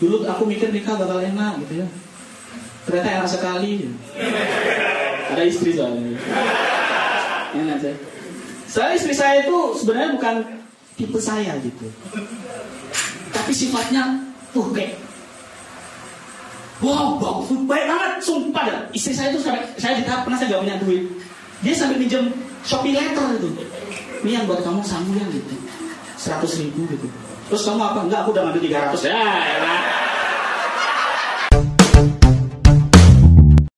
dulu aku mikir nikah bakal enak gitu ya. Ternyata enak sekali. Ada istri soalnya. Enak saya saya istri saya itu sebenarnya bukan tipe saya gitu. Tapi sifatnya tuh kayak wow bagus baik banget sumpah dah. Istri saya itu sampai saya di tahap pernah saya gak punya duit. Dia sampai minjem shopee letter itu. Ini yang buat kamu samu yang gitu. Seratus ribu gitu. Terus kamu apa? Enggak aku udah ngambil tiga ratus. Ya, ya